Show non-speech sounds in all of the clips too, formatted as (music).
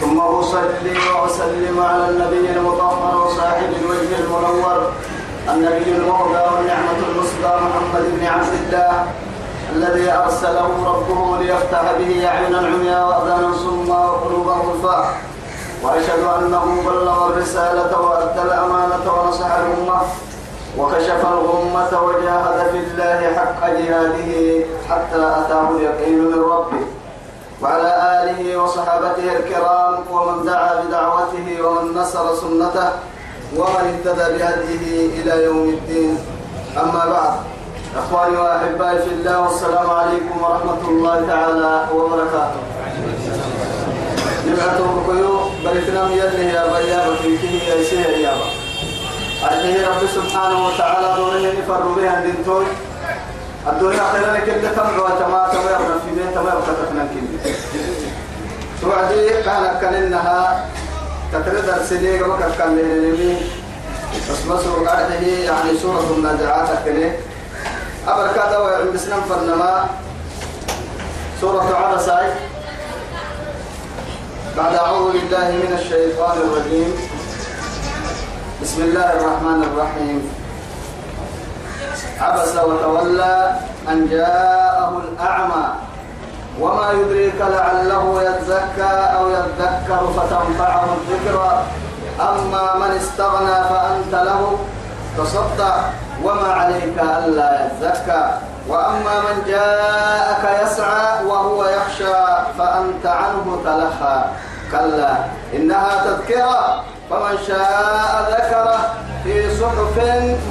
ثم أصلي وأسلم على النبي المطهر وصاحب الوجه المنور النبي المهدى والنعمة المصدى محمد بن عبد الله الذي أرسله ربه ليفتح به أعينا عميا وأذانا صما وقلوبا غلفا وأشهد أنه بلغ الرسالة وأدى الأمانة ونصح الأمة وكشف الغمة وجاهد في الله حق جهاده حتى أتاه اليقين من ربه. وعلى آله وصحابته الكرام ومن دعا بدعوته ومن نصر سنته ومن اهتدى بهديه إلى يوم الدين. أما بعد أخواني وأحبائي في الله والسلام عليكم ورحمة الله تعالى وبركاته. نبعته بكيو بريتنا يده يا بيابة فيه يا سيه يا رب سبحانه وتعالى دوره نفر بها دنتوي الدنيا خيرا كل تمر وتما تمر في بيت تمر كتفنا كل سوعدي كان كننها تترد السنين وكان كان للمين بس بس وقعده يعني سورة النازعات كده أبركاته وعند سنم فرنما. سورة عبسة بعد أعوذ بالله من الشيطان الرجيم. بسم الله الرحمن الرحيم. عبس وتولى أن جاءه الأعمى. وما يدريك لعله يزكى أو يذكر فتنفعه الذكرى أما من استغنى فأنت له. تصدع وما عليك ألا يزكى وأما من جاءك يسعى وهو يخشى فأنت عنه تلخى. كلا إنها تذكرة. فمن شاء ذكره في صحف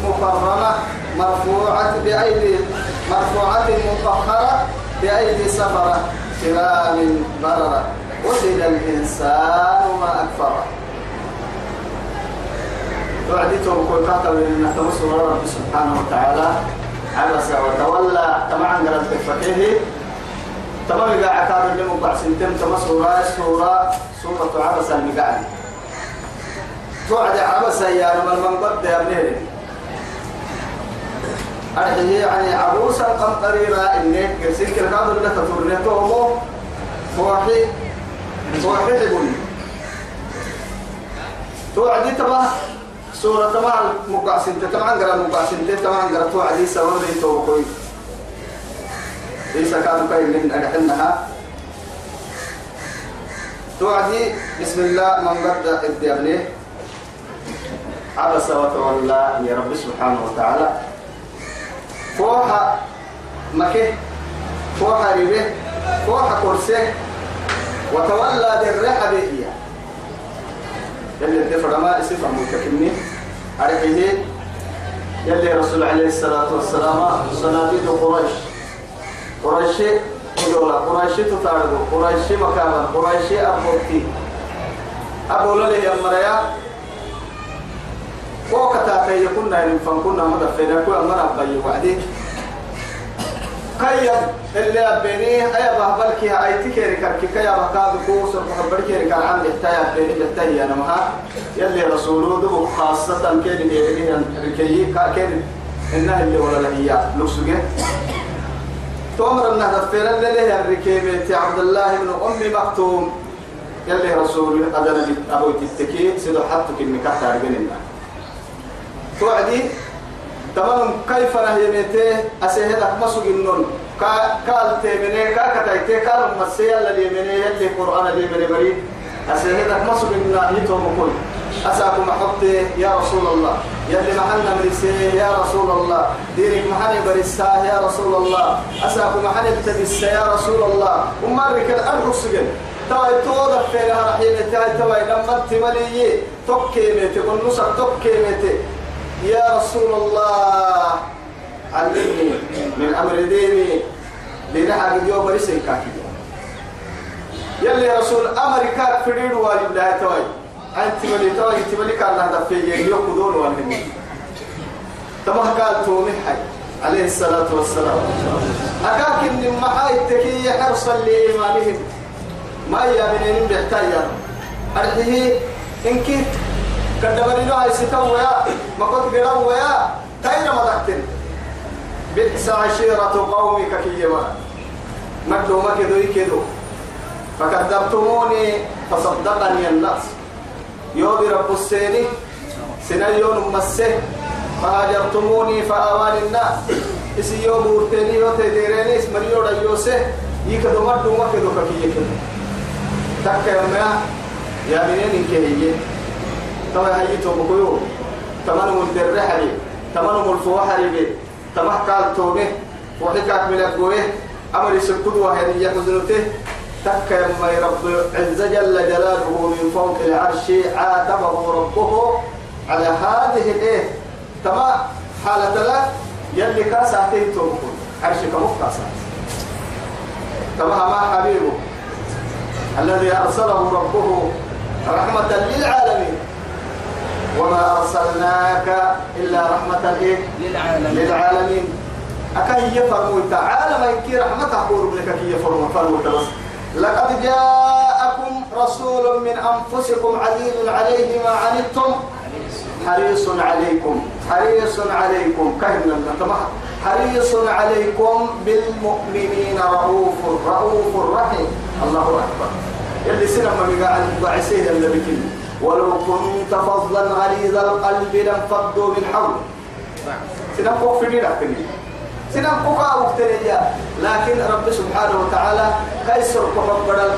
مكرمة. مرفوعة بأيدي مرفوعة مطهرة بأيدي سفرة كرام بررة. وجد الإنسان ما أكفره وعدته كل كاتب إن تمسوا رب سبحانه وتعالى. عبس وتولى. طبعا قرأت بفتيه تمام كان اللي مقع سنتم تمسوا راس سورة سورة عبس المقعد. توعد عبس يا من قد يا ابنه أرحيه يعني عروسا قم قريرا إنك قرسين كل كادر لك تورني تومو. فوحي فوحي لبني توعدي تبا سورة طبعا مقاسم طبعا قرا مقاسم طبعا قرا توعدي سوى لي توقوي. ليس كانوا كاين من أدحنها توعدي بسم الله من قد الديابنيه عبس وتولى يا رب سبحانه وتعالى. فوحة مكه فوحة ربه فوحة كرسه وتولى بالرحب إياه يلي الدفر ما اسف متكمني عرفه يلي رسول عليه الصلاة والسلام صناديد قريش. قريش يقول قريش تتعرض قريش مكانا قريش أبوتي أبو للي يا مريا وقتا كي يكون من فنكنا مدفنا كل مرة بي وعدي كي اللي أبيني أي بهبلك أي تكيري كركي كي أبقى بكوس وبهبلك كان عندي احتاج أبيني بحتاج أنا مها يلي رسوله دبو خاصة كين اللي ركي كين إنها اللي ولا هي لوسجة تؤمر أن دفنا اللي له الركيبة عبد الله بن أم مكتوم يلي رسول أدنى أبو تتكي سيدو حطك النكاح تارجننا توعدي. تمام كيف نهيمته أسهلك مسوق النون كال تيمني كا كتايتي كال مسيا اللي يمني يلي قرآن اللي يمني بريد أسهلك مسوق النون يتوم كل. أساكم حبتي يا رسول الله. يلي محلنا مرسيه يا رسول الله. دينك محل برساه يا رسول الله. أساكم محل بتبسه يا رسول الله. ومارك الأرض سجن. تاي تودا فيها رحيل تاي تاي لما تملي. توكي ميتي ونصر توكي ميتي يا رسول الله علمني من أمر ديني لنحا قد بريسي كاكي يلي رسول أمريكا فريد واجب لها توي. أنت ملي تو أنت ملي كان هذا في يوم كدون والهني تما قال تومي حي. عليه الصلاة والسلام. أكاك إن محاي التكية حرصا لإيمانهم ما يا بنين بيحتاج أرحيه إن كنت كدبري له هاي ستة ويا ما كنت قرأ ويا تاين ما تحتن بئس عشيرة قومك كيما. مكدو مكدو يكدو. فكذبتموني فصدقني الناس. يوم رب السيني سنيون مسه فهاجرتموني فآوان الناس. إسي يوم ورتيني وتديريني اسم مريو ريوسه يكدو مدو مكدو ككي يكدو تكا يا منين هي طبعا هيتو بكيو تمنو مدر حري. تمنو ملفو حري تمح قال تومه وحكاك من القوه. أمر يسكدوا هذه يحزنته تك يما رب. عز جل جلاله من فوق العرش عاتبه ربه على هذه الإيه. تما حالة لا. يلي كاسا تيتو عرشك مفتاسا تما ما حبيبه. الذي أرسله ربه رحمة للعالمين. وما أرسلناك إلا رحمة إيه؟ للعالمين. للعالمين. أكاي يفرموا تعالى ما ينكي رحمة أقول لك كي يفرموا فرموا بس. لقد جاءكم رسول من أنفسكم عزيز عليه ما عنتم. حريص عليكم. حريص عليكم. كهنا تمام حريص عليكم بالمؤمنين رؤوف رؤوف رحيم. الله أكبر. اللي سنما بقى عن بعسيه اللي بكل ولو كنت فظا غليظ القلب لانفضوا من حولك. سنفوق في دينك سنفوق وقتنيا لكن رب سبحانه وتعالى كيسر كفر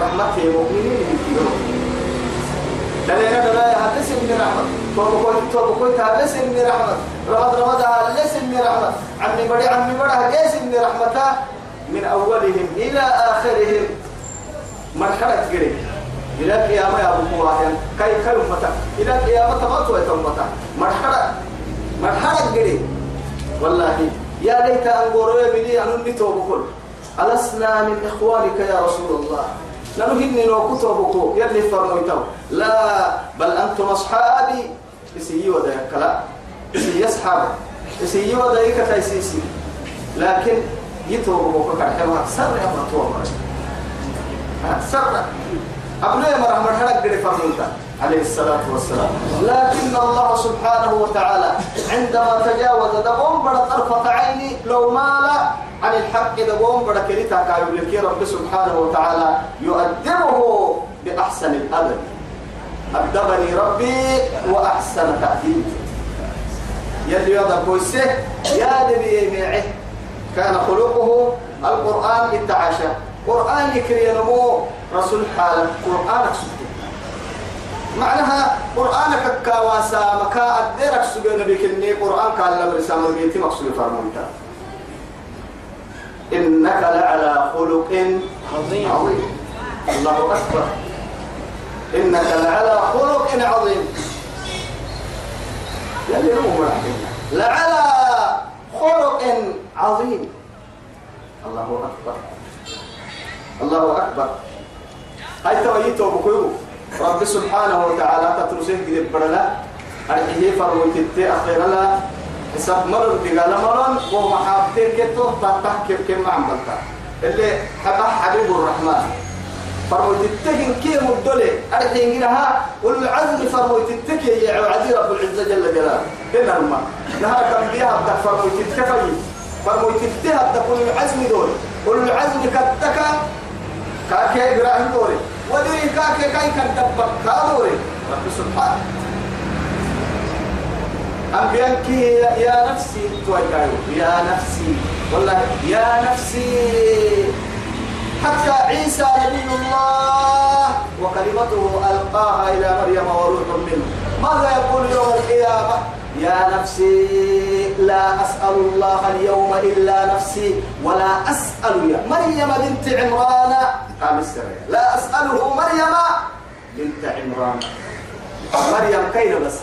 رحمته المؤمنين لأن لا يحدث من رحمة. توبكوي توبكوي تهلس من رحمة. رمض رمض هلس من رحمة. عمي بدي عمي بدي جيس من رحمته من أولهم إلى آخرهم. مرحلة قريب إلى قيامة يا أبو قوة كي كي أمتا إلى قيامة ما توي أمتا مرحلة مرحلة قريب والله. يا ليت أنقروا بني أن نتوبكل ألسنا من إخوانك يا رسول الله. ننهن لو كتبكو يلي فرميتو لا بل أنتم أصحابي. إسي ودا يكلا إسي يسحب إسي ودا يكتا إسيسي لكن يتوبكو كحيوان سر يا مطوبة سر. أبناء مرحمة حلق قري فرميتا عليه الصلاة والسلام. لكن الله سبحانه وتعالى عندما تجاوز دقوم بڑا طرفة عيني لو مال عن الحق دقوم بڑا كريتا كايو لكي رب سبحانه وتعالى يؤدبه بأحسن الأدب. أدبني ربي وأحسن تأديب يلي يضع كويسه يا نبي معه كان خلقه القرآن التعاشى قرآن يكري نمو رسول حال قرآنك سبحانه معناها قرآنك كواسا مكا أدرك سجن بك إني قرآن قال لما رسالة بيتي مقصود فرمونتا إنك لعلى خلق عظيم. عظيم. الله أكبر. إنك لعلى خلق عظيم. يلي هو لعلى خلق عظيم. الله أكبر. الله أكبر. هاي تويتو بكيو رب سبحانه وتعالى تترسيه قد برلا. أرحيه فرويت التي أخيرا لا. حساب مرر تقال مرن وهو حابتين كتو تحكي كم عملتا اللي حبا حبيب الرحمن. فرويت التكين كي مدولي أرحيه إنها والعزم فرويت التكي يا عزيز رب العزة جل جلاله. هنا هما نهار كم بيها بدك فرويت التكي فرويت التكي تكون العزم دول. والعزم كتكا. كاكي إبراهيم دوري. ودري كاكي كاي كان دبك كادوري رب سبحانه. أنبيانك يا نفسي توجعي. يا نفسي. والله يا نفسي. حتى عيسى نبي الله وكلمته ألقاها إلى مريم وروح منه. ماذا يقول يوم القيامة؟ يا نفسي لا أسأل الله اليوم إلا نفسي ولا أسأل يا مريم بنت عمران. السرية لا أسأله مريم بنت عمران. مريم كين بس؟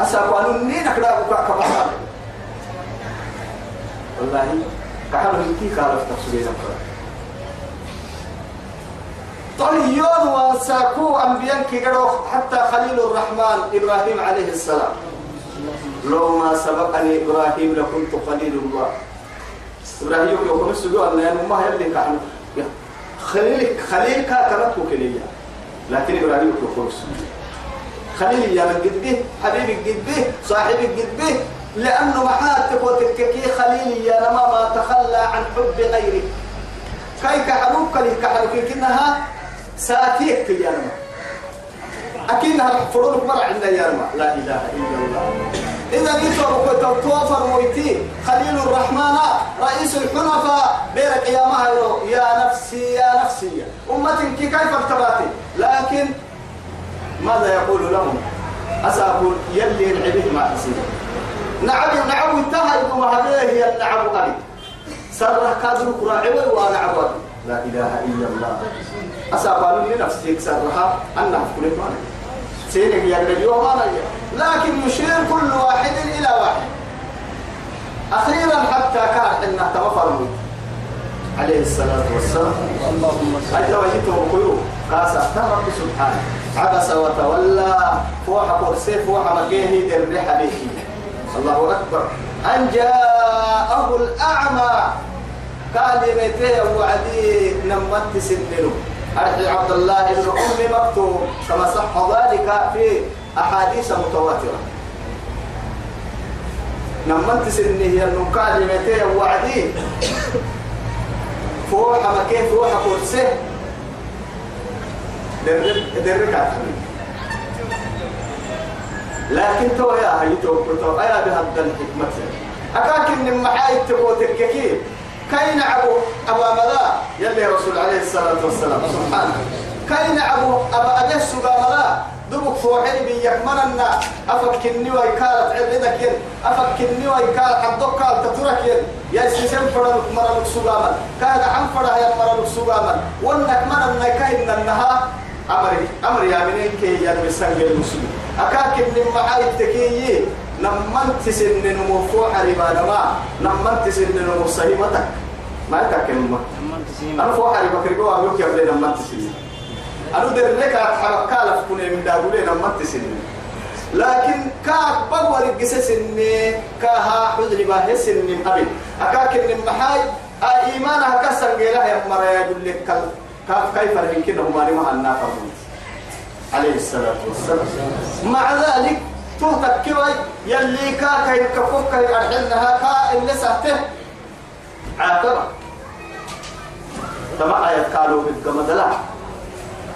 أسأل أنني نكلا بكاك بحر والله كحلو هنكي كارف تفسيرنا طيون وساكو أنبياء كيقروا حتى خليل الرحمن إبراهيم عليه السلام. لو ما سبقني إبراهيم لكنت خليل الله. إبراهيم يقول السجوع أن ما يلي كان. خليل خليل كاكرته كلية لكن إبراهيم يقول السجوع خليل يا من قد به حبيبي قد به صاحبي قد لأنه محاتك وتككي خليل يا لما ما تخلى عن حب غيرك كاي كحروك كلي كحروك كنها سأتيك يا لما. أكينها فرونك مرة عندنا يا لما لا إله إلا الله. إذا قلت توفر مويتي خليل الرحمن رئيس الحنفاء بيرك يا مهر يا نفسي يا نفسي. أمتك كيف ارتباتي لكن ماذا يقول لهم؟ أسأقول يلي العبيد ما حسين نعم نعم انتهى يقوم هذه هي النعم قريب. سر كادر قراعي ونعم لا إله إلا الله. أسأقول لنفسي سرها أنها في كل معنى سينك يقرأ يوم لكن يشير كل واحد إلى واحد. أخيرا حتى كان إنه توفر عليه الصلاة والسلام. اللهم صل. على وجهته وقيوه قاسا رب سبحانه. عبس وتولى. فوح كرسي فوح مكيني در عليه الله أكبر. أن جاءه الأعمى. قال متى وعدي نمت سننه أرحي عبد الله بن أم مكتوب كما صح ذلك في أحاديث متواترة. نمت سنه هي النقال متى وعدي. فوح مكين فوح كرسي درك لكن تو يا هي تو تو يا بهذا الحكمة؟ أكاكن من محايد تبوتك كيف؟ كاين أبو أبا ملا يلي رسول عليه الصلاة والسلام سبحانه. كاين أبو أبا أجس ملا دبك فوحي بي يكمننا أفكني ويكالت عبدك ين أفكني ويكال حدوك كال تترك ين يا سيسم فرنك مرنك سوغاما كاد عم فرها يا مرنك سوغاما وانك مرننا كاين النها أمري أمري يا منين كي يا مسنجل المسلم أكاكب من معاي التكيي نمن تسن نمو فوح ربا نما نمن تسن نمو صهيمتك ما يتكلم أنا فوح ربا كريكو أقولك يا بلي نمن تسن أنا در لك أتحرك كالف كوني من دابولي نمن تسن لكن كاك بقوى القسس إني كاها حزن باه سن أبي. أكاكب من محاي إيمانها كسر قيلها يا مرا يقول لك كيف ما مع النافر عليه الصلاة والسلام. مع ذلك تهتك كوي يلي كا كي كفوك كي أرحلنها كا اللي سهته. عاقبة. تما آيات قالوا بالقمد لا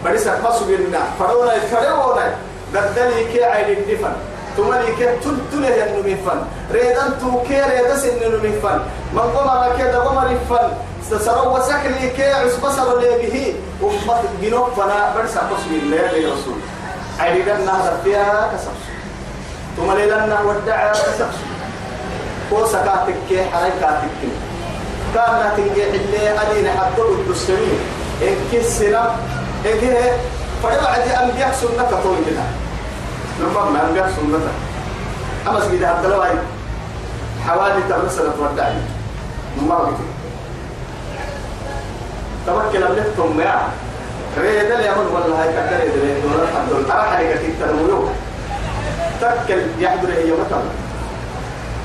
بريسك مصر بينا فرونا يتفرونا بدلي كي عيد الدفن تملي كي تلتله ينمي ريدان تو كي ريدس ينمي فن من قمر كي دقمر فن استسروا وسكلي كي عس بصر لي به أمة جنوب فنا. برسا بسم الله للرسول عيدا نهر فيها كسر. ثم لنا ودع كسر هو سكاتك حركاتك كان تنجي اللي أدين حتى الدستمين إن كسنا إن كه فبعد أنبياء سنة طول لنا لما ما أنبياء سنة أما سيدي عبد الله حوالي تمسنا تودعني ما بيتي. توكل لكم يا. اليمن والله كتر يدري دولار حدول أرى حركة تتنويو تكل يحضر هي مثلا.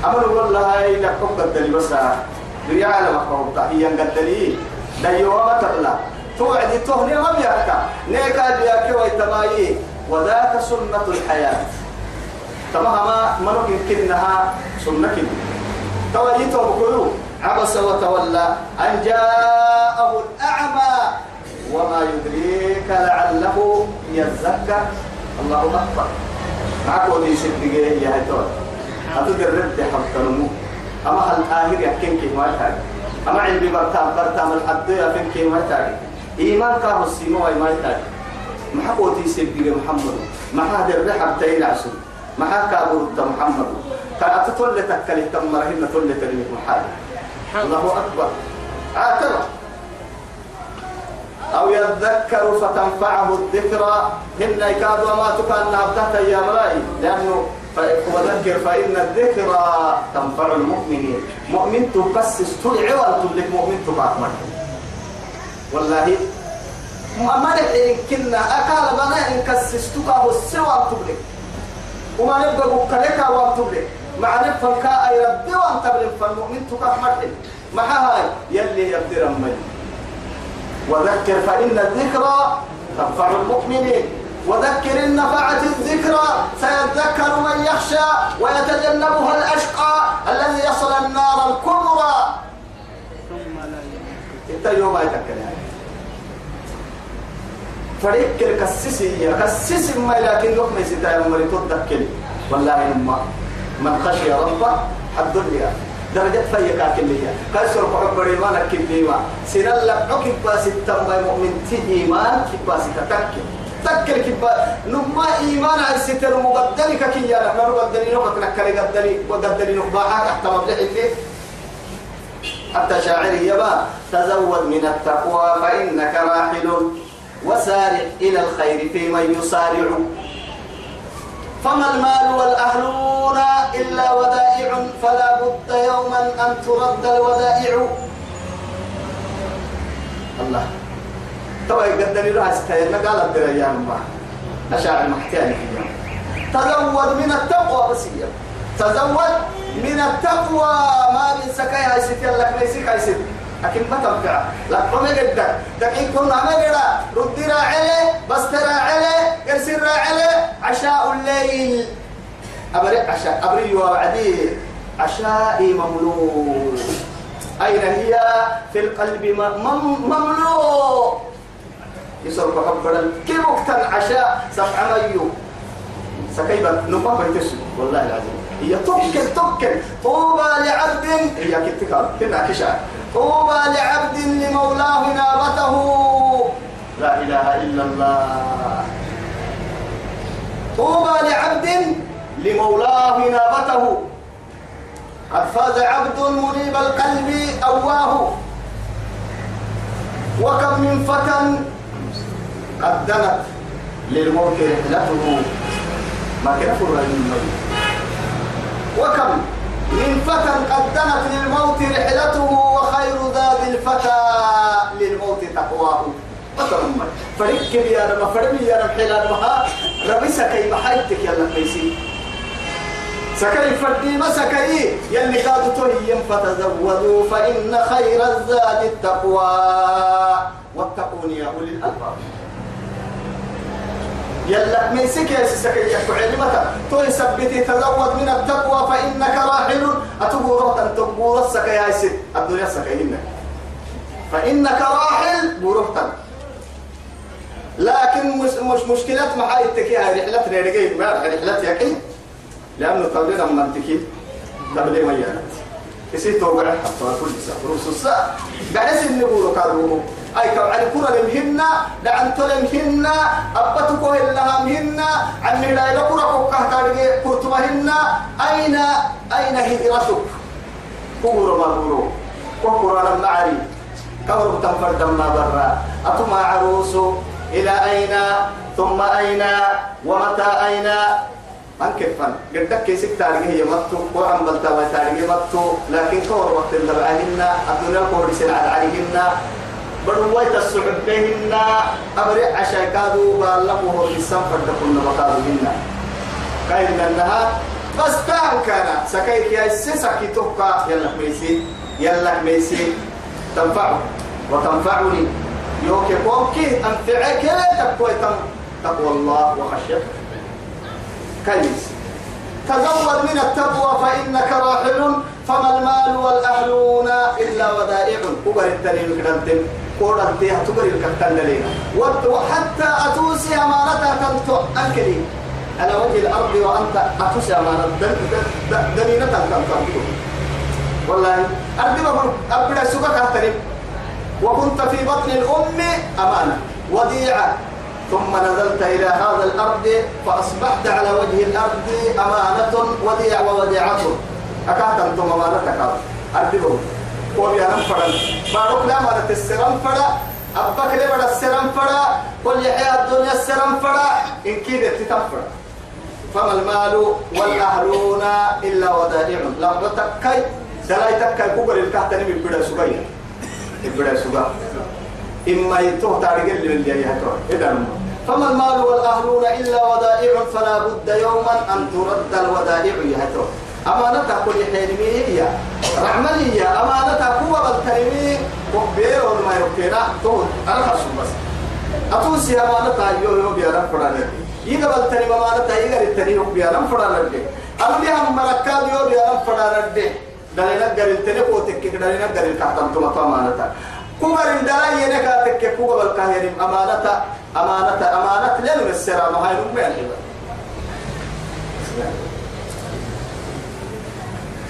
أمر والله هاي لكم قدلي بس. بريا على مقام هي قدلي دايوا مثلا توعد تهني ما بيحكى نيكا بياكي ويتمايي وذاك سنة الحياة. تمام ما يمكنها سنة توجيته بقلوب عبس وتولى. أن جاءه الأعمى. وما يدريك لعله يزكى الله أكبر. معك ودي سبتي يا هتول أتدر رد حتى نمو أما هل آخر يحكين كيف ما أما علمي برتام برتام الحد يفين كيف ما يتاقي إيمان كاه السيمو ما يتاقي ما حقوتي سبتي محمد. ما هذا الرحب تين عسل ما حكى محمد. كانت تولي تكلي تمرهن تولي تلمي محمد الله أكبر. آتنا أو يذكر فتنفعه الذكرى هن يكاد وما تكان نابتة يا مرائي لأنه وذكر فإن الذكرى تنفع المؤمنين. مؤمن تكسس تلعوى تلك مؤمن تبعث والله ما نحن كنا أكال بنا إن كسستك هو السوى تبلك وما نبقى بكرك وتبلك مع نفهم كا أي ربي وأنت بلن فالمؤمن مرحل مع هاي يلي يبدي رمي. وذكر فإن الذكرى تنفع المؤمنين. وذكر إن نفعت الذكرى سيذكر من يخشى ويتجنبها الأشقى الذي يصل النار الكبرى. إنت يوم يتكلم يعني. فريق كسسي كسسي ما لكن لقمة ستايا مري تذكر. والله إنما من خشي ربه الدنيا درجة فيك كلية. كسر حب ريمانك كليما سنال لك عكب باس التنبي مؤمن تي إيمان كباس تتكل. تكل كبا. نما إيمان على ستر مبدلك كي يا رحمن مبدلين وكتنكل قدلي. وقدلي نخباها تحت مبلغ اللي حتى شاعري يبا تزود من التقوى فإنك راحل. وسارع إلى الخير في من يسارع. فما المال والأهلون إلا ودائع فلا بد يوما أن ترد الودائع. الله. طبعا قدني رأس تيرنا قال الدريان ما أشاعر محتاج تزود من التقوى بس تزود من التقوى. ما من سكاي هاي ستي لك ليس هاي ستي لكن ما تنفع لا قوم جدا دقيق كنا مجرى رد راعله بس راعله ارسل راعله عشاء الليل. أبري عشاء أبري وعدي. عشاء مملوء أين هي؟ في القلب مملوء يصرف حبرا كيف وقت عشاء؟ سبع ميو سكيبا نبا بيتسو والله العظيم. هي توكل توكل طوبى لعبد هي كتكال كنا كشا طوبى لعبد لمولاه نابته. لا إله إلا الله. طوبى لعبد لمولاه نابته. قد فاز عبد منيب القلب أواه. وكم من فتى قدمت للموت رحلته ما كان فرع الموت وكم من فتى قدمت للموت رحلته وخير ذات الفتى للموت تقواه. فريق يا رب فريق يا رب حلال مها ربي سكي محايتك يا لقيسي سكي فردي ما سكي يلي قادوا تهيم فتزودوا فإن خير الزاد التقوى. واتقون يا أولي الألباب. يلا يا سكي يحكو علمك تو يثبتي تزود من التقوى فإنك راحل. أتبو أن تبو السكي يا سيد الدنيا سكي فإنك راحل. بروحتك لكن مش مش مشكلة معاي التكي هاي رحلة ريرجي ما رحلة يكي لأنه تبليغ من تكي. تبليغ ميانات يصير توقع. حتى كل ساعة. رؤوس الساعة بحس إن نقول كارو. أي كم عن كرة مهنا لعن تلم هنا أبتكو إلا مهنا عن لا إلى كرة كه كارجي كرتمهنا أين أين هجرتك كورو ما كورو وقرآن المعري. كورو تنفرد ما برا. أتما عروسو إلى أين؟ ثم أين؟ ومتى أين؟ أنكر فن قدك كيسك تاريخ هي متو وعم بلتا تاريخ متو لكن كور وقت اللي بعهن الدنيا كور سنع عليهن برويت السعود بهن أبرع عشاء كادوا بالله الإنسان فردكن بقادوهن كاين أنها بس كان كان. سكيت يا سسكي توكا يلا ميسي يلا ميسي. تنفعه. وتنفعني. يوكي بوكي أنفعك. تقوى تقوى الله وخشيته. كيس تزود من التقوى فإنك راحل فما المال والأهلون إلا ودائع. الدليل كدنتم قول أنتي هتقر الكتن لنا وحتى أتوسي أمانتها تنتو أنكلي على وجه الأرض وأنت أتوسي أمانة دليلة تنتو والله أرضي بقول أبدا كاتري وكنت في بطن الأم أمانة. وديعة. ثم نزلت إلى هذا الأرض فأصبحت على وجه الأرض أمانة وديع ووديعة. أكاد أنتم أمانتك أرضي قول يا نفرا بارك لا ما السرم فرا أبك لي بدا السرم فرا قل يحيى الدنيا السرم فرا إن كيد تتفرا فما المال والأهلون إلا ودائع. لما تكي دلاي تكي كبر الكهتني من بدا سبيا بدا سبا إما يتوه اللي من اللي يهتوه إذا فما المال والأهلون إلا ودائع فلا بد يوما أن ترد الودائع يهتوه أمانة كل حينمي هي. رحملية أمانة قوة بالكلمي وبير ما يبكينا تقول أنا بس. أتوسي أمانة يو يو بيانا فرانة يقبل تاني أمانة يقبل التاني بيانا فرانة أمني هم مركاد يو بيانا فرانة دلنا قرن تاني قوتك. دلنا قرن كحتم تما أمانة. كوبر دلا ينكا تك كوبر الكاهر أمانة أمانة أمانة لن السرا ما هاي نقبل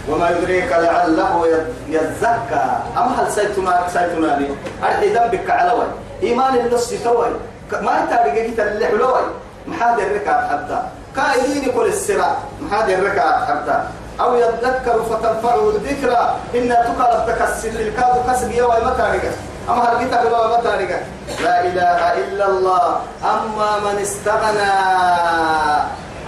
وما يدريك لعله يزكى. أم هل سيتما سيتما لي أرحي ذنبك على وي إيمان النص توي. ما تاريخ كتا اللي حلوي. محاد الركعة حتى. كايدين كل السرع محاد الركعة حتى. أو يذكر فتنفعه الذكرى. إن تقرب تكسر الكاد كسر يوم ما تاريخ أما هل حلوي ما تاريخ لا إله إلا الله. أما من استغنى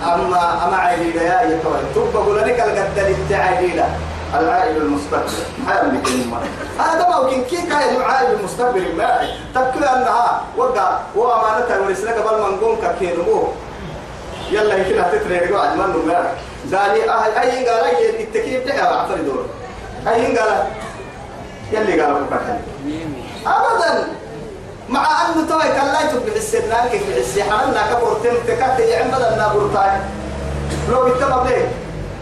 أما أما عائلة يا يتوي تبقى قول لك القدر التعائلة العائل المستقبل. يملك المرء هذا ما ممكن كي كان العائل المستقبل. ما تذكر أنها وقع. وأمانتها ورسلك قبل ما نقوم ككينمو يلا يمكن هتتري رجوع أجمل ما قال لي أهل أي قال لي التكييف ده؟ أعطني دور أي قال؟ يلي قال أبدا. مع أنه توي كان لا يتوب بالسنان كيف بالسحر أنا كبرتين تكات يعم بدل نابورتاي لو يتبع ليه؟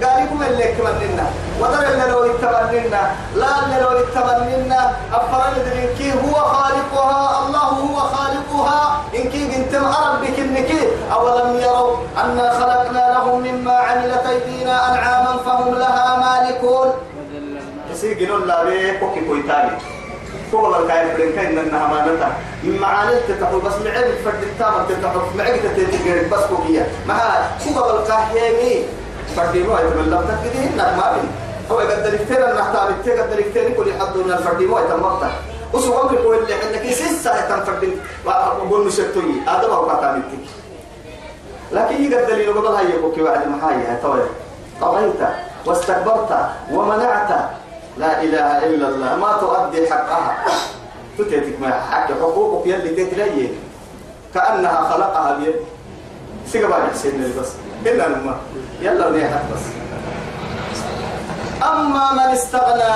قال لكم اللي كمننا ودر اللي لو يتمننا لا اللي لو يتمننا أفرد إنكي هو خالقها الله هو خالقها. إنكي بنت ربك إنكي أولم يروا أنا خلقنا لهم مما عملت أيدينا أنعاما فهم لها مالكون. يسيقنوا الله. بيه كوكي كويتاني. كل الكاين بدن كاين انها مانتا معاني تتحو بس معي فرد التامر تتحو معي تتجرب بس كوكيا ما كوكا الكاهيمي فردي مو يتملى تكدي إنك ما بين هو قد الكتير أن نحتاج الكتير قد الكتير كل حد من الفردي مو يتملى وسوى أمر كل اللي عندك؟ يسسا يتنفردي وأقول مشتوي هذا ما هو كاتامتك لكن يقدر دليل قبل هاي كوكي واحد محايا توي. طغيت واستكبرت ومنعت لا إله إلا الله. ما تؤدي حقها. تتيتك ما حق. حقوقك يلي تتليه كأنها خلقها بيد سيقبا يحسين بس. إلا لما. يلا نيحت بس. أما من استغنى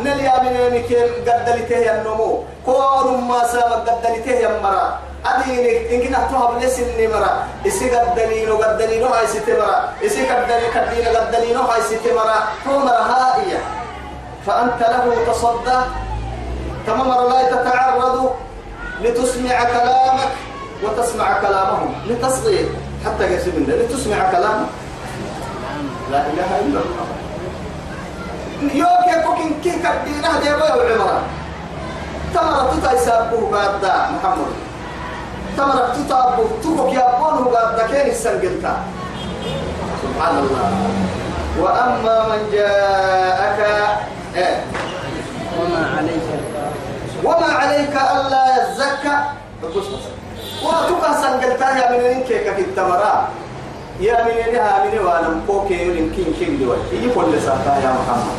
نليا من مكين قدلته النمو. كون ما سام قدلته يمرا أدينك إن كنا تهب لسن إسي قدلينو قدلينو هاي ستمرا إسي قدلي قدلينو قدلينو هاي ستمرا هو هائية. فأنت له تصدى تمام لا تتعرض لتسمع كلامك وتسمع كلامهم. لتصغير. حتى قسم الله لتسمع كلامه لا إله إلا الله. يوك يكوكين كي كدينا دي بيو العمرة تمرة تتايسابوه بعد محمد. تمرة تتابوه تبوك يابونه بعد كين السنقلتا سبحان الله. وأما من جاءك إيه؟ وما عليك وما عليك ألا يزكى. وتوكا سنقلتها يا من إنك في التمرة. يا من إنها من وأنا مكوكي يمكن كين دوي يجي كل ساعة يا محمد.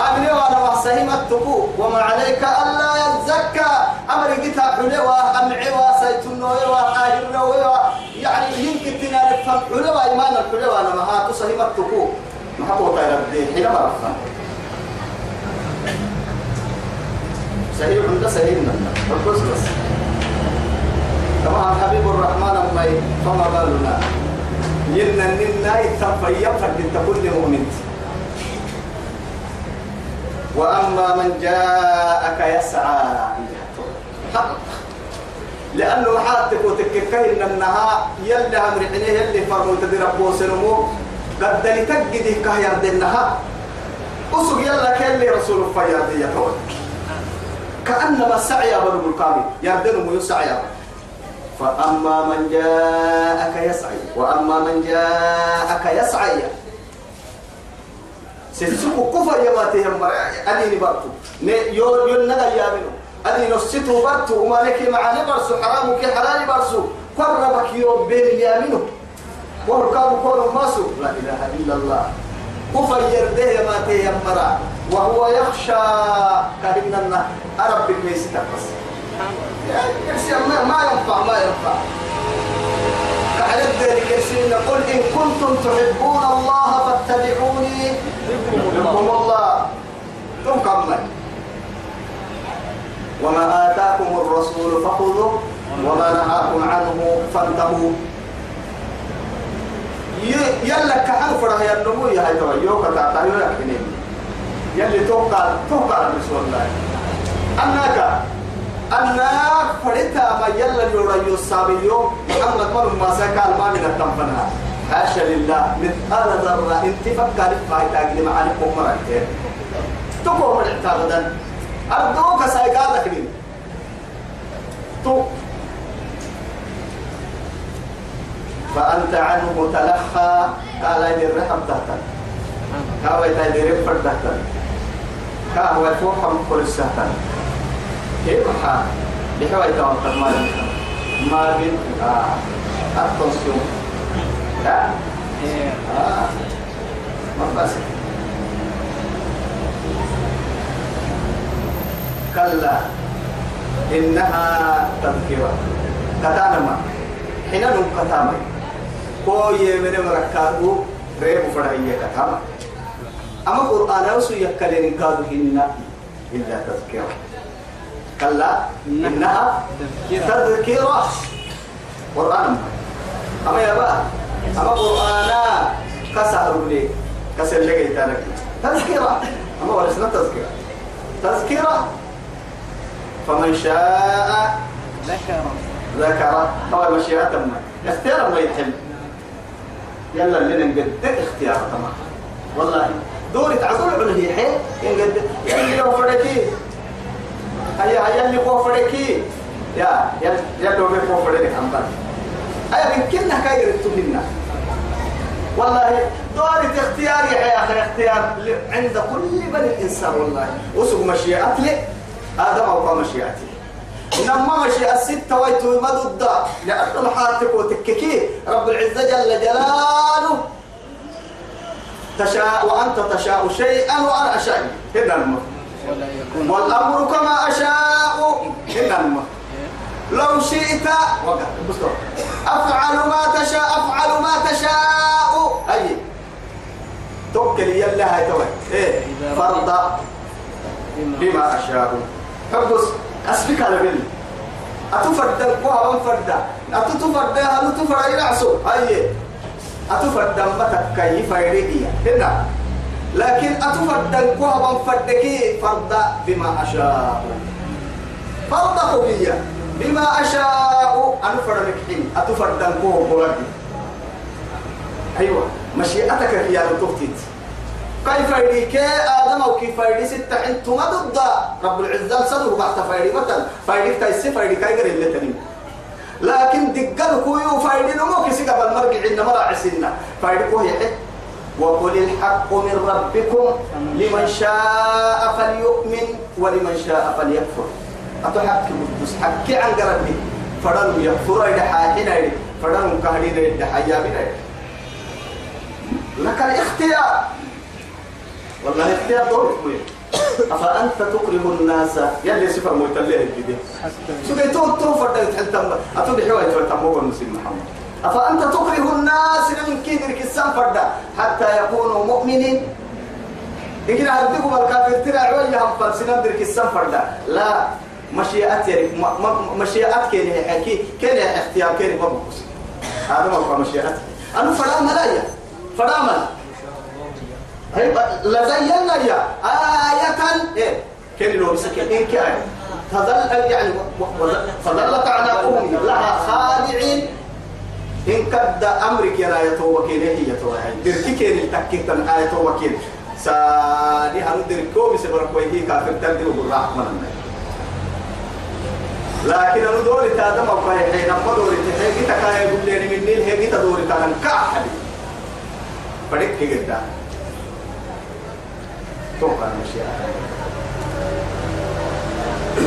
أمني وأنا محسهم التقو وما عليك ألا يزكى. أمر قتا حلوة أمعي وسيتنوي وآهر يعني يمكن تنال الفهم حلوة إيمان الحلوة أنا ما هاتو سهم التقو ما هاتو الدين حين ما رفضنا صحيح عند صحيح بس بس طبعا حبيب الرحمن أمي فما بالنا؟ يلنا ننا يتفيا فرد كل مؤمن وأما من جاءك يسعى لأنه حاتك وتككين إنها يلي أمر حنيه يلي فرمو تدير بوسنمو قد لتجدي كهير دنها أسوق يلا كلي رسول الفيار دي يتوي كأنما السعي بر الكامل يردن يسعي فأما من جاءك يسعي وأما من جاءك يسعي. سيسوق كفر يماتي هم أديني برتو يو يو نغا يامنو. أديني نسيتو برتو. وما لك معاني برسو. حرام كي حلال برسو. قربك يوم بين يامنو. وركاب كون ماسو لا إله إلا الله. كفر يرده يماتي يمرا وهو يخشى كريمنا أرب بكميسي تقص كرسي ما, ما ينفع ما ينفع. كحلت ذلك كرسي قل إن كنتم تحبون الله فاتبعوني. يحبكم الله ثم كمل. وما آتاكم الرسول فخذوه وما نهاكم عنه فانتهوا. يلا كحل فرح يا النمو يا هاي توي يوكا تعطى يوكا كنين. يلي توقع توقع رسول الله أنك أنك فريتا ما يلا يورا يصابي يوم. محمد من ما سكال ما من التنفنها. حاشا لله. مثقال ذرة انت فكر فاي تاجي معانكم مرتين تقوم الاعتقادا أردوك سايقادك لي. تو فأنت عنه تلخى قال إذا الرحم تحتك. كاوي تايدي رفر تحتك. كاوي فوحم كل السهتك كيف حال؟ لحوي توقف ما ما بين آه. التنسيون لا آه. ما بس. كلا. إنها تذكرة. كتانما حين نم كتاما كوي من مركادو ريب فرعية كتاما أما قرآن أوسو يكالين كادو هن إلا تذكرة كلا إنها تذكرة قرآن أما يا با أما قرآن كسر لي كسر لي تذكرة أما ورسنا تذكرة تذكرة فمن شاء ذكر ذكر أو مشيئة ما اختيار ما يتحل يلا اللي نقد اختيار تمام والله. دوري تعقول على هي حي ينقد. يلي لو فرقي هيا هيا اللي هو فرقي يا يا يا لو هو فرقي عم بر أي يمكننا كاير تمنا والله دوري اختيار يا أخي اختيار. عند كل بني إنسان والله. وسق لي آدم أو مشيئتي. إنما مشي الستة ويتو مدد لأنه محاتك وتككي. رب العزة جل جلاله. تشاء وأنت تشاء شيئا وأنا أشاء. هنا المر والأمر كما أشاء. هنا المر لو شئت. أفعل ما تشاء. أفعل ما تشاء. أي توكل يلا هاي توي إيه. فرض. بما أشاء. حبس أسبك على بل أتفرد قوها من فرد أتتفرد هل تفرد ينعسو هاي. أتفرد متك كيف يريد هنا. لكن أتفرد قوها من فردك فرد بما أشاء. فرد قوية بما أشاء. أنا فرد حين. أتفرد بولد أيوة. مشيئتك هي التوتيت كيف يديك آدم أو كيف يدي ستة أنتم ضد. رب العزة صدر بعد فايدي مثلا. فايدي تايسي فايدي كايجر اللي تنين لكن دقل كويو فايدي نمو كسي قبل مرقع عندنا مرا عسينا فايدي كوي وقل الحق من ربكم لمن شاء فليؤمن ولمن شاء فليكفر. أتحكي بس حكي عن قربي. فدنوا يكفروا إلى حاحنا فدنوا كهدين إلى حيابنا لك الاختيار. والله اختيار دور كوي أفأنت تكره الناس؟ يلي سفر ميتليه الجديد سوكي تو تو فرد تحلتم أتودي حوالي تحلتم هو المسلم محمد. أفأنت تكره الناس لمن كيدر كسان فرد حتى يكونوا مؤمنين. إن هديكم الكافر ترى عوية هم فلسنا در كسان فرد لا مشيئات يعني مشيئات كين حكي كين اختيار؟ كين مبوس هذا ما هو مشيئات أنا فرا ملايا. فرا ملايا. لزينا يا آية إيه؟ كن لو بسكين إيه كأي تظل يعني فظلت أعناقهم لها خادعين. إن كد أمرك يا آية وكيل هي توهي دركي كين التكين تن آية وكيل سادي هنو دركو بسبرك ويهي كافر تنتي وبالرحمة لكن أنا دوري تادم أو كاي حين أما دوري تحيي تكاي يقول لي من نيل هي دوري تادم كأحد بدك كده توقع المشيئة.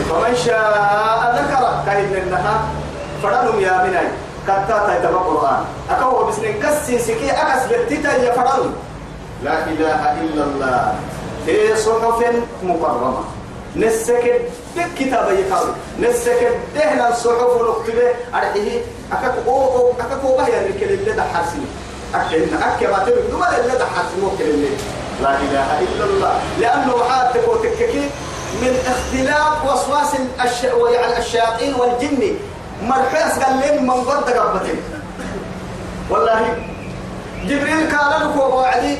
فمن شاء ذكر كاين النها فرنم يا مناي. كتا تايتما القرآن. أكو بسنين كسي سكي أكس بتتا يا فرنم لا إله إلا الله. في صحف مكرمة. نسكت تك كتاب يكاوي نسك دهنا الصحف ونكتبه أرحيه. أكاك أو أو أكاك أو بهي اللي ده حرسي أكلنا أكيا ما تبي. دوما اللي ده مو اللي لا إله إلا الله. لأنه حاتك وتككي من اختلاف وسواس الش... يعني الشياطين والجن. مرحيس قال لي من قد قبتين والله جبريل قال لك وعدي.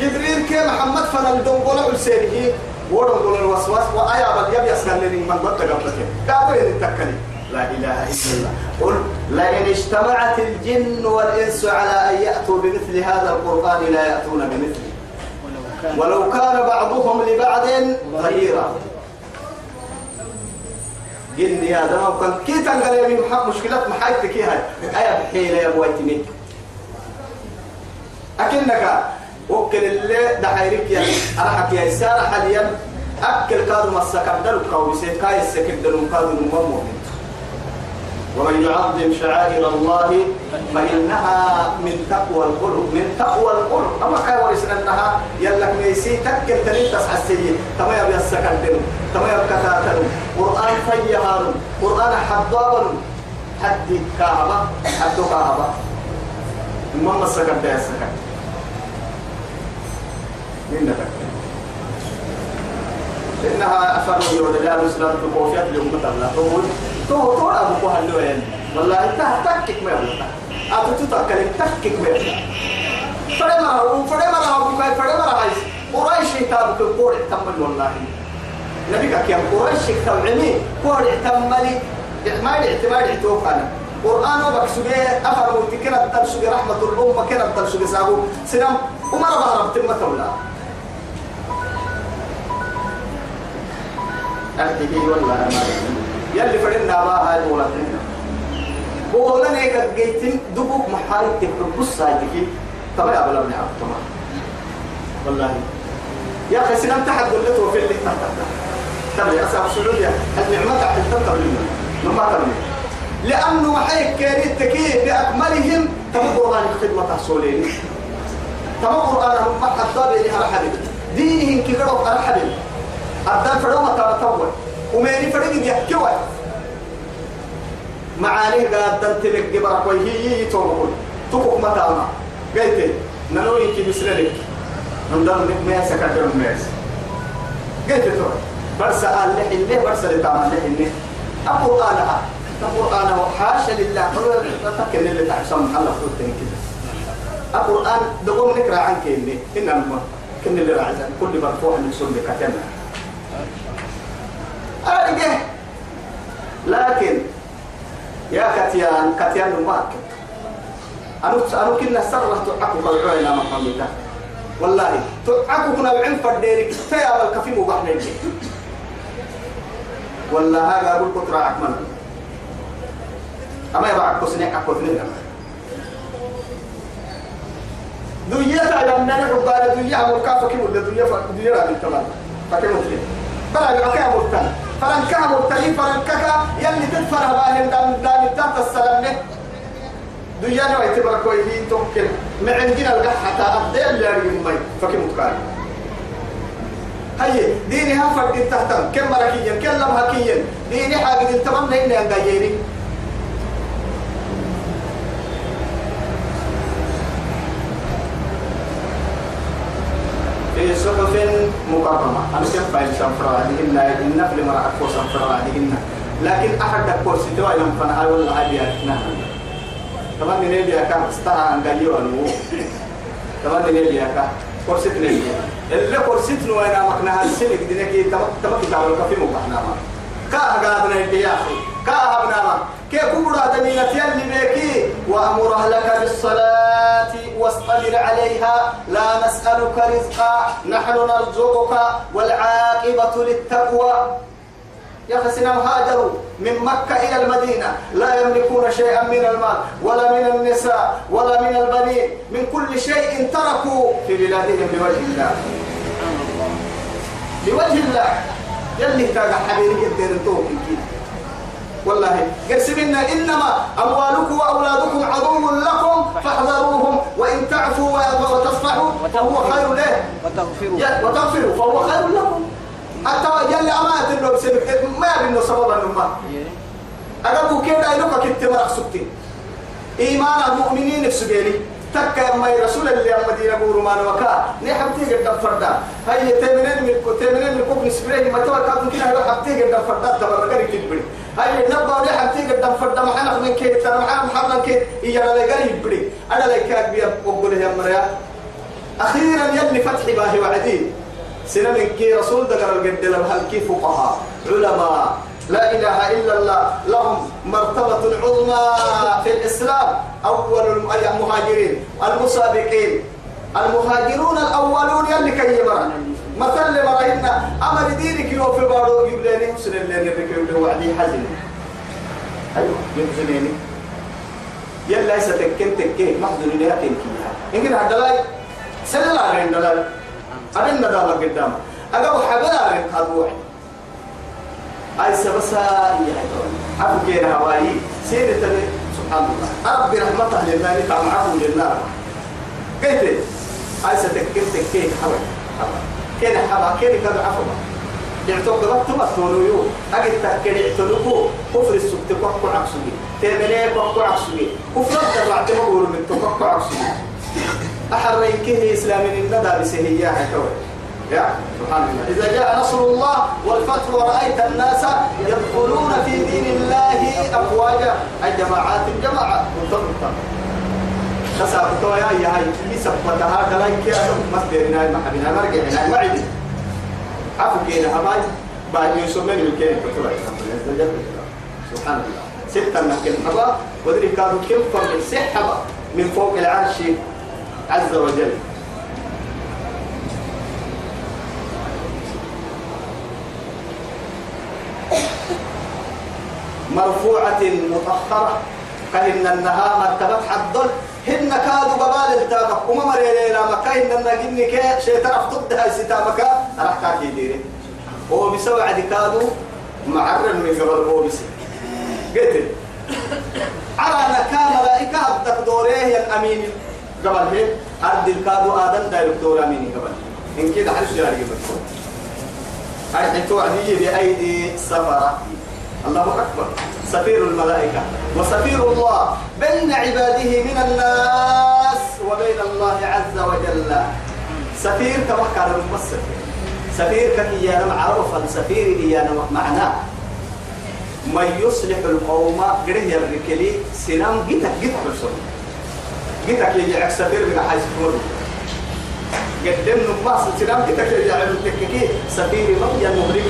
جبريل كي محمد فنا الدنقل السيري ودنقل الوسواس. وآية بل يبي أسقل لي من قد قبتين قالوا يتكلم لا إله إلا الله. قل لئن اجتمعت الجن والإنس على أن يأتوا بمثل هذا القرآن لا يأتون بمثله. ولو كان بعضهم لبعض ظهيرا جن يا دم كان كي تنقل يا محمد مشكلة محايتك هاي؟ أيا بحيلة يا بويتني أكنك وكل اللي دحيرك يا أرحك يا إسارة حاليا أكل كادو مسكر دلو كويسيت كاي السكر دلو كادو مؤمن. ومن يعظم شعائر الله فإنها من تقوى القلوب من تقوى القلوب. أما كاي ورسنا أنها يلك ميسي تكل تلين تسعى السيء تما يبي السكن تما يبي كتاتن قرآن فيهان قرآن حضابا حد كعبة حد كعبة المهم السكن ده السكن من نتكلم إنها أفر يود الله الإسلام تقوفيات لأمة الله تو تو أبو كهل وين والله أنت تكك ما يبغى. أتو تتكلم تكك ما يبغى. فرما هو فرما هو بكاي فرما هاي قريش كتاب كقول تمل والله. نبي كيام قريش كتابني قول تملي ما الاعتماد يتوقعنا قرآن وبكسوجي أفر وتكنا تبسوجي رحمة الأمة كنا تبسوجي سابو. سلام. وما ربها ربط ما أرتقي والله ما يلي فرنا ما هاي مولاتنا بقولنا نيك جيتين دبوك محاي تكبس سايدك طبعا يا بلا من تمام والله. يا أخي سنم تحت قلته في اللي تحت طبعا يا أصحاب السعودية النعمة تحت تنتظر لنا ما ترمي لأنه محيك كاريت تكيه بأكملهم تم قرآن الخدمة تحصولين. تم قرآن هم حتى بينها الحديث دينهم كي قرأوا الحديث أبدان فرما وميني فرق يحكوا. معاني قاد تنتلك جبرك وهي هي توقول تقوك متاما قلت نلو ينكي بسرلك نمدر لك مياسا كتر مياس قلت تو برسا قال لحي اللي برسا لتعمل لحي اللي القرآن القرآن حاشا لله. تفكر اللي تحسن محل خطوتين كده؟ القرآن دقوم نكرا عنك اللي إنما كن اللي راعزان كل مرفوع من سنة كتمه أرجع. لكن يا كتيان كتيان ماك أنا أنا كنا سرة تعقو بالعين ما حمدا والله تعقو كنا بعين فديرك تيا بالكفي مبحنا والله هذا أقول كتر أكمل. أما يبقى كسنة أكو ثنين دنيا تعلم نحن قال دنيا مركافة كم ولا دنيا دنيا رابي تمام فكم وثنين بلا يبقى مرتان مرتين فلن كك يلي تدفر باهم دام دام تحت السلام نه دنيا نوع يعتبر كويسين تمكن. ما عندنا القحة أبدأ اللي أريد مي. فكم متكاري هي ديني هم فرد تحتم كم مركيا كم لم هكيا ديني حاجة التمام نين عندي في صحف مكرمة أنا كيف فايل سنفر هذهن النفل مرة أكو سنفر هذهن لكن أحد الكورس توا يوم فنا أول هذه نعم طبعا من اللي كان استها عن قليل ونو. طبعا من اللي كان كورس تنين اللي كورس تنو أنا مكنا هالسنة دينك تما تما كتاب الكفي مكنا ما. كاه قادنا يا أخي. كاه ابنا كيف كبرى دمينة يلي بيكي. وأمر أهلك بالصلاة. واصطبر عليها لا نسألك رزقا نحن نرزقك والعاقبة للتقوى. يا سنم هاجروا من مكة إلى المدينة لا يملكون شيئا من المال ولا من النساء ولا من البنين من كل شيء تركوا في بلادهم لوجه الله. لوجه الله. يلي كان حبيبي الدين كده والله. قسمنا إنما أموالكم وأولادكم عدو لكم فاحذروهم. وإن تعفوا وتصفحوا فهو خير له. وتغفروا. وتغفروا فهو خير لكم. حتى يلي أمانة اللي بسبب ما يبنو سبب النمى أقبو كيدا يلوكا كنت مرق سبتين؟ إيمان المؤمنين في سبيلي. تكا ما رسول اللي أما دينا بورو ما نوكا نحبتي قد فردا هاي تمنين من تمنين من كوب نسبريه ما توا كابن كنا هلو حبتي قد فردا تبرقري كتبري هاي نبا ولي حبتي قد فردا محنا من كي ترى محنا محنا كي إيانا لقري يبري أنا لك أكبر أقول يا مريا. أخيرا يلي فتح باهي وعدين سنة من كي رسول دقر القد هل كيف فقهاء؟ علماء. لا إله إلا الله. لهم مرتبة عظمى. في الإسلام أول المهاجرين المسابقين. المهاجرون الأولون يلي كي يمرا مثل مرأينا أمر دينك يوم في بارو يبليني حسن اللي نبكي يبلي وعدي حزن. أيوه يبزنيني يلا ليس تكين تكين محضر لها تنكيها إنك هدلاي سنلا عين دلاي أنا ندامة قدام أقول حبلا عين قدوعي أي سبسا عفو كير هواي تبي سبحان ربي رحمته لله تعم عفو لله كيف أي ستكين تكين حوي كين حبا؟ كين كذا عفو يعتقد تبى تقولوا أجد تأكل يعتلوكو كفر السبت كوكو عكسوي تمنى كوكو عكسوي كفر الدرع تقول من كوكو عكسوي أحرين كه إسلام الندى بسهية حكوي يا سبحان الله. إذا جاء نصر الله والفتح ورأيت الناس يدخلون في دين الله أفواجا. أي جماعات جماعات منتظمة خسابتوا يا يا هاي اللي سبتها دلاي كي مصدرنا المحبنا مرجعنا معدي عفو كينا هباي بعد يسمى من الكين سبحان الله. ستة نحكي حبا. ودري كانوا كم فرق سحبا من فوق العرش عز وجل. مرفوعة مطهرة. كهن النها مرتبة حدل هن كادوا ببال التامك وما مري ليلة مكا هن النجن كي تعرف ضدها ستامك راح كاكي ديري. هو بسوى عدي كادوا معرن من قبل هو بس قلت على نكا ملائكة أبدك دوريه يا الأمين قبل هيك؟ أرد الكادو آدم دايرك دور أمين قبل إن كده حلش جاري قبل هاي حيث عدي بأيدي سفرة. الله أكبر. سفير الملائكة. وسفير الله بين عباده من الناس وبين الله عز وجل. سفير كان الممثل سفير كإيانا معروفا. سفير إيانا معناه من يصلح القوم قره الركلي سنام جيتك جيتك جيتك يجي سفير من حيث تقول. قدم نباس سنام جيتك يجي عكس تككي سفير من يمهرك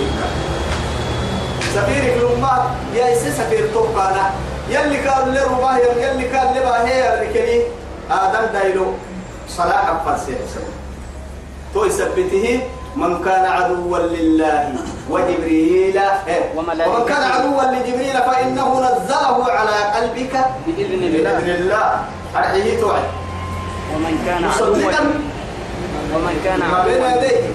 سفيرك لما يا إسي سفير توقعنا يلي كان لرباه يلي كان لباه الركلي آدم دايلو. صلاح فرسي تو يثبته من كان عدوا لله وجبريل. ومن كان عدوا لجبريل فإنه نزله على قلبك بإذن الله. بإذن الله. أرحيه توعد. ومن كان عدوا ومن كان ما بين يديه.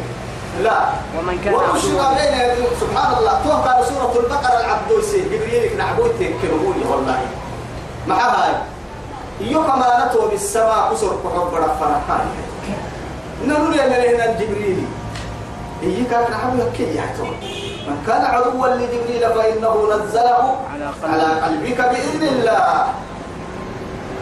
لا. ومن كان عدوا بين يديه. سبحان الله. توقع سورة البقرة العبد يسير جبريل نعبود تكرهوني والله. مع هاي يوم ما نتو بالسماء قصر كحب رفنا. هاي نقول يا ملينا جبريل. إيه كان نعبد كي يحتوى من كان عدوا لجبريل فإنه نزله على قلبك بإذن الله.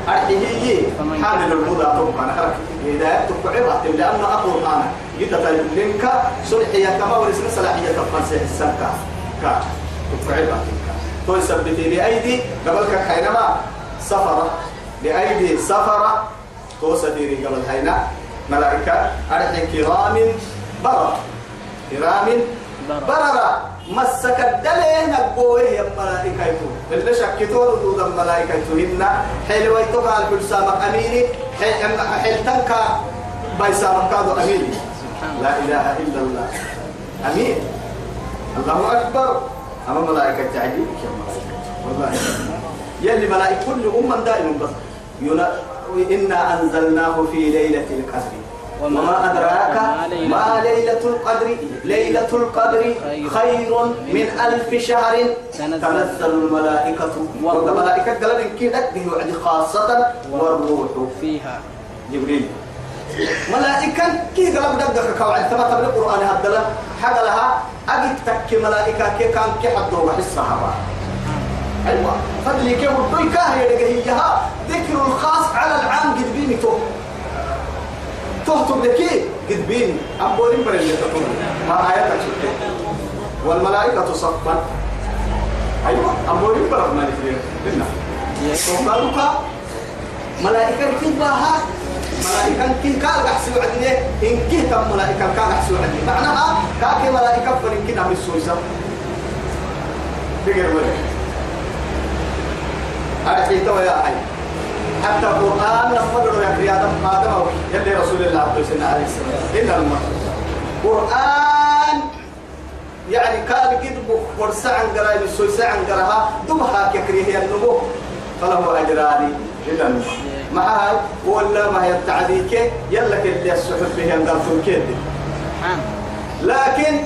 أرحيه حامل الهدى طبعا حركة هداية تقعبها لأنه أقول أنا جيت لنك صلحية كما ورسم صلاحية تفنسي السنكا كا تقعبها تو يثبت بأيدي قبلك حينما سفر. بأيدي سفر. تو سفيري قبل حينا ملائكة أرحي كرام برر. كرام برر. مسك الدلين القوه يا ملائكة اللي شكتوا ردود الملائكة هن حلوة تقع البلسامك أميني. حل تنكا بيسامك كادو أميني. لا إله إلا الله. أمين. الله أكبر. أما ملائكة تعجبك يا ملائكة. والله. يلي ملائكة كل أمة دائما بس. إنا أنزلناه في ليلة القدر. وما أدراك ما ليلة القدر ليلة القدر خير من ألف شهر. تنزل الملائكة. والملائكة إن كده بيوعد خاصة والروح فيها. جبريل. ملائكة كي قلب دقك كوعد؟ ثبت بالقرآن هدلا حق لها أجد تك ملائكة كي كان كي حد روح الصحابة. أيوة. فضلي كي كاهي لقهيها. ذكر الخاص على العام قد بيني تو تهتم لكي قد بيني أبورين برين لتقول ما آياتك شكي والملائكة صفا أيوة أبورين برين ما نفرين لنا. وقالوك ملائكة كيباها ملائكة كي كان يحسوا عدني إن كي تم ملائكة كان يحسوا عدني معناها كاكي ملائكة فرين كنا بالسويسة بقر ولا أرحي تو يا حي حتى القرآن نفضل يا كريا آدم آدم يلي رسول الله عبد السنة عليه السلام. إلا المرء قرآن يعني كان قد فرسا عن قراءة السويسة عن قراءة دمها ككريه النمو فله أجراني إلا المرء معها ولا ما هي التعديك يلا كده السحب به ينقل كده لكن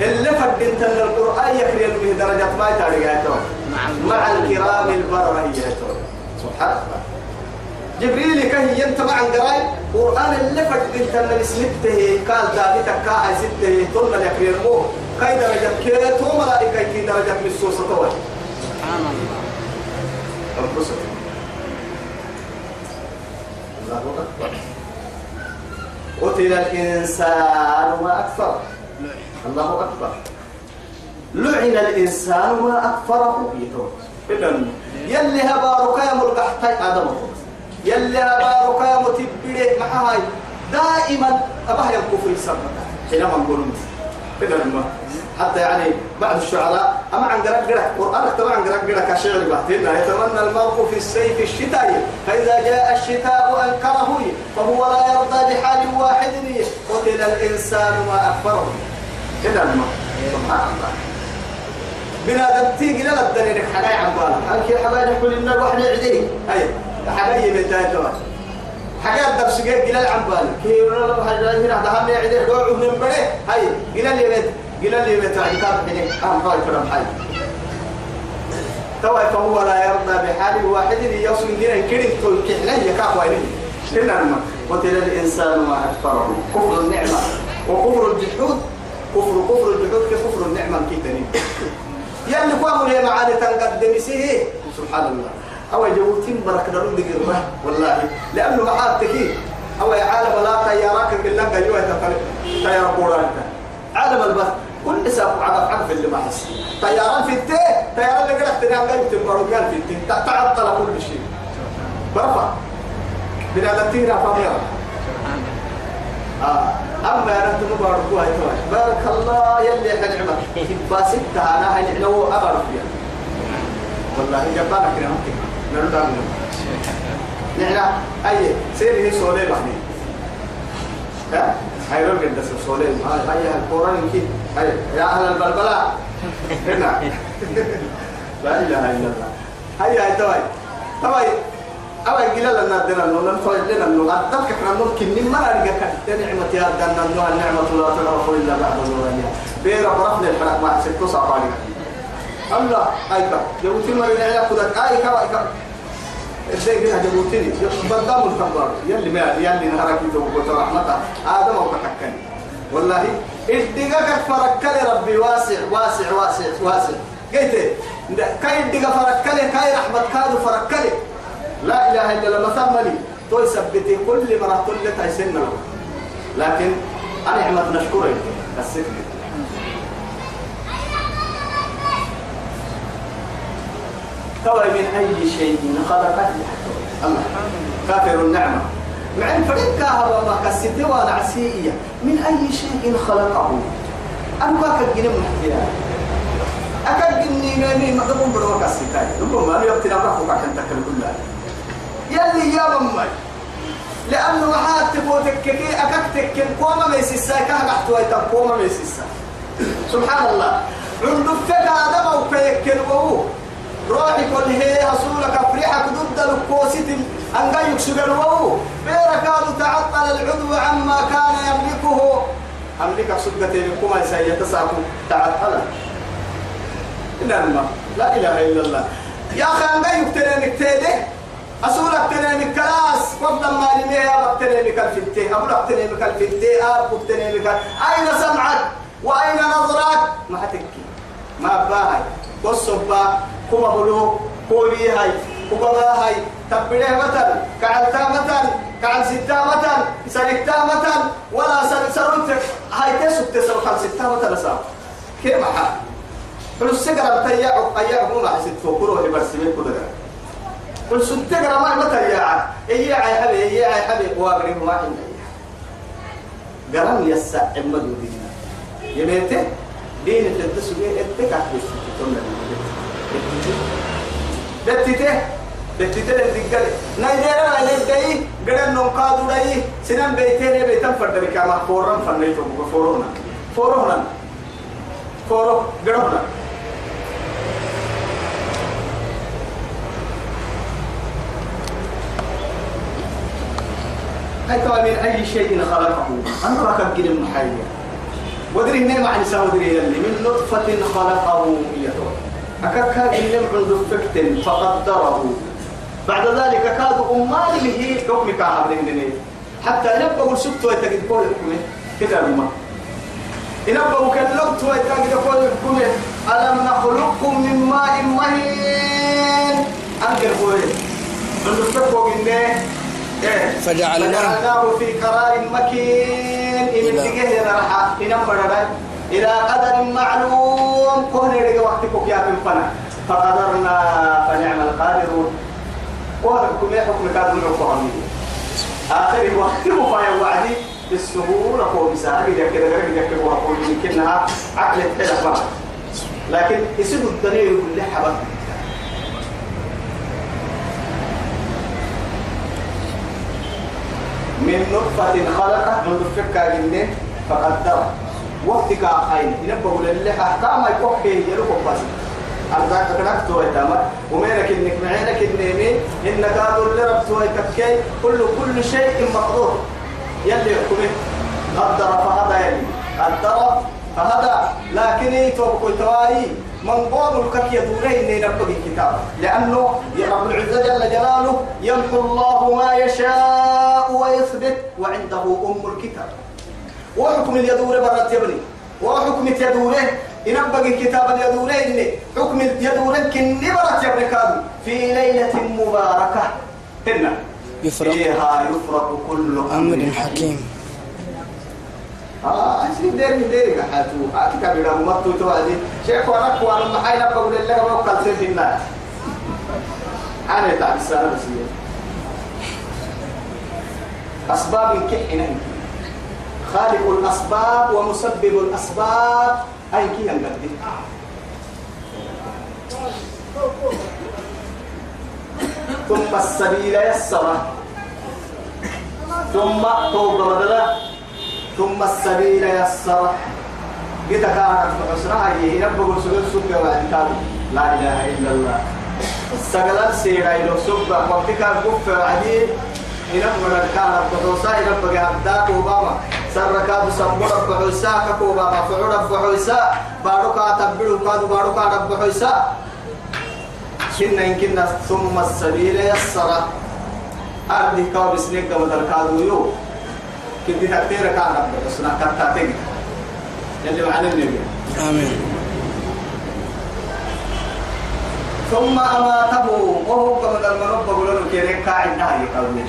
اللي فدنت ان القرآن يكرم به درجات ما يتارجاته مع الكرام البررية سبحان الله. جبريل كهي انت مع قراي قرآن اللي فدنت أن اسمته قال ذلك كا سته طول يكرمه كاي درجة كي تو ملائكة كي درجة من السوسة طول سبحان الله. انفسهم الله أكبر. قتل الإنسان ما أكثر الله أكبر. لعن الإنسان ما أكثره يتوب إذن يلي هبارك يا ملقحتي آدم يلي هبارك يا متبري مع هاي دائما أباه الكفر يسمى. حينما نقول إذن حتى يعني بعض الشعراء أما عن قرق قرق قرآن اكتب عن قرق قرق كشعر بحتنا يتمنى المرء في السيف الشتاء. فإذا جاء الشتاء أنكره. فهو لا يرضى بحال واحد. قتل الإنسان ما أكبره كده الماء سبحان الله. بنا تيجي لا الدنيا حاجة عن بالك هل كي حبايب كل الناس واحد يعدي؟ أي. حبايب من تايتوا حاجات درس جاي قلال عن بالك كي ولا لو حاجة هنا ده هم يعدي دوع من بره. هاي قلال يبت قلال يبت عتاب حين أهم فاي فرم حي توا فهو لا يرضى بحال واحد يوصل لنا كريم تقول كحله يكاف وينه كنا قتل الإنسان ما أكفره. كفر النعمة. وكفر الجحود. كفر كفر الجحود كفر النعمة. كيتني يلي قاموا لي معاني تنقدم سيه سبحان الله أو جوتين برك درون دقيقة والله. لأنه معاد تكي. أو يا عالم لا طيارات كلها قالوا يتفرق طيارة قرانك. عالم البث. كل ساق عرف عرف اللي ما حس. طياران في التي. طياران اللي قلت تنام قلت البروكان في التي. تعطل كل شيء. برفع. بنا لتيرا فميرا آه. أما أنا تنبارك هاي تواش بارك الله يلي حنعمة فاسدتها أنا هاي هو أبارك فيها. والله جبارك كنا ممكن نرد عنه نحن أي سيري هي سولي بحني ها؟ هاي روك الدس سولي هاي القرآن كي. هاي يا أهل البلبلة. هنا (laughs) لا إله إلا الله. هاي هاي تواي تواي أو يقول لنا دنا نو نفعل لنا نو أدرك إحنا ممكن نما نرجع كده نعمة يا دنا نو النعمة لا تعرف إلا بعد الوالدين بير برفنا الحرق مع ست صعباني الله أيكا جبوتي ما بين علاقة كذا أيكا أيكا إزاي كده جبوتني بدام الكبار يلي ما يلي نهارك يتوب رحمته. آدم وكحكني والله إدقاك فركلي ربي واسع واسع واسع واسع. قلت كاي إدقا فركلي كاي رحمة كادو فركلي. لا إله إلا الله مثمني تو يثبتي كل مرة كل تيسن لكن أنا أحمد نشكره السكر ترى من أي شيء خلقت الله كافر النعمة مع الفريق كاهر الله كالستي وأنا عسيئية من أي شيء خلقه أنا ما كجنم محتيا أكاد جني ماني ما قبل بدو كالستاي ربما أنا يبتنا بحث عشان تكل كلها يلي يا ممي لأنه محات تبوتك كي أكتك كم قوما ميسيسا كه قحتوا يتم قوما ميسيسا سبحان الله. عند الفقه آدم وكيك الوهو روحي كل هي أصولك فريحك ضد الكوسيت أنقى يكسب الوهو بيركاد تعطل العضو عما كان يملكه. أملك صدقتي منكم سيتساكم تعطل. إلا لا إله إلا الله. يا أخي أنقى يكترينك تيده أسولك تنامي كلاس قبل ما لمي أبك تنامي كالفتة. أبلك تنامي كالفتة أبك تنامي كال أين سمعك؟ وأين نظرك؟ ما هتكي ما باهي والصبا كما بلو كولي هاي كما هاي. تبليه مثل كعلتا مثل كعل ستا مثل سرقتا مثل ولا سر سرقت هاي تسوق كعل ستا مثل سام كيف حال؟ تيا أيا هو ما حسيت فوقره برسمه كده قل سنتقرا ما متى يا إيه يا حبيبي؟ إيه يا حبيبي؟ وابري ما عندي قرن يسع عمدو دينا يبيته دين تدسوي اتكا تقول دتته دتته الدقل نايدرا نايدي قرن نون قادو داي. سنن بيتين بيتن فرد بكما فورن فنيتو فورونا فورونا فورو قرنا هاي من أي شيء خلقه. أنا ركب قل المحيي ودري هنا مع نساء ودري اللي من نطفة خلقه يتوى أكاكا إن عند فكت فقدره. بعد ذلك كاد أمال به حكم كهذا حتى يبقى السبت ويتجد كل حكمه. كده الماء ينبغوا كاللقط ويتجد كل حكمه. ألم نخلقكم من ماء مهين. أنكر قوي عند فكت فجعلناه فجعلناه في قرار مكين. إن تجيه نرحى إن إلى قدر معلوم. كون يرجع وقتك يا بن فنا فقدرنا فنعم القادرون. وحكم حكم كاد من القرآن آخر وقت (laughs) مفايا وعدي. بالسهولة قوم سهل إذا كده غير إذا كده وقوم يمكنها عقل حلف لكن يسيب الدنيا يقول لي حبك. من نطفة خلقة منذ فكا جنة فقدر وقتك أين ينبغوا لله أحكام يكون كي يلقوا بس أرزاك كنك توي تامر ومينك إنك معينك النيمي إنك رب توي تكي كل كل شيء مقدور. يلي يحكمه قدر فهذا يلي. قدر فهذا لكن يتوقع تواي من قول الكك يدورين نبقي الكتاب لأنه يا رب العزة جل جلاله يمحو الله ما يشاء ويثبت وعنده أم الكتاب. وحكم اليدور برات يبني وحكم اليدوره ينبغي الكتاب اليدوره إني. حكم اليدوره كني برات يبني كادو. في ليلة مباركة. هنا يفرق. فيها يفرق كل أمر حكيم. آه أشين دير من دير حاتو أكيد كبيرة ممتو توادي شيخ وانا كوانا محايلة بقول الله ما وقال سيف الناس أنا تعب السنة بس أسباب كحنا خالق الأسباب ومسبب الأسباب أي كي ينقدر ثم السبيل يسره. ثم توبة بدلا ثم السبيل يسره. قلت كانت عسرها هي ينبغوا سجل سجل وعنتاب لا إله إلا الله. سجل سيرا إلى سبع وقتك الكف عديد. ينبغوا كانت بحوسا ينبغوا عبداك وباما سركا بسمو رب حوسا ككو باما فعو رب حوسا باروكا تبلو كادو باروكا رب حوسا كنا ثم السبيل يسره. أرضي كاب سنيك بدل كادو يو. كنت تكتير كان رب سنا كتاتين يلي معنا النبي آمين. ثم أماته وهو كما قال من رب قولوا كيرين قاعد نهي قلبي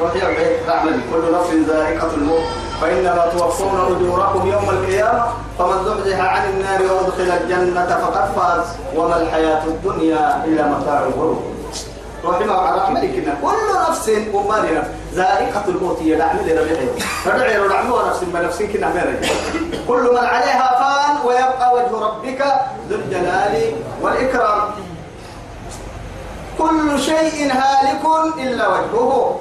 روحي أبعيد تعمل كل نفس ذائقة الموت فإنما توفون أجوركم يوم القيامة فمن زحزح عن النار وأدخل الجنة فقد فاز وما الحياة الدنيا إلا متاع الغرور. رحمة على رحمتنا كل نفس أماننا ذائقة الموت يدعم لربيعه فدعي ودعم ونفس ما نفس كنا كل من عليها فان ويبقى وجه ربك ذو الجلال والإكرام. كل شيء هالك إلا وجهه.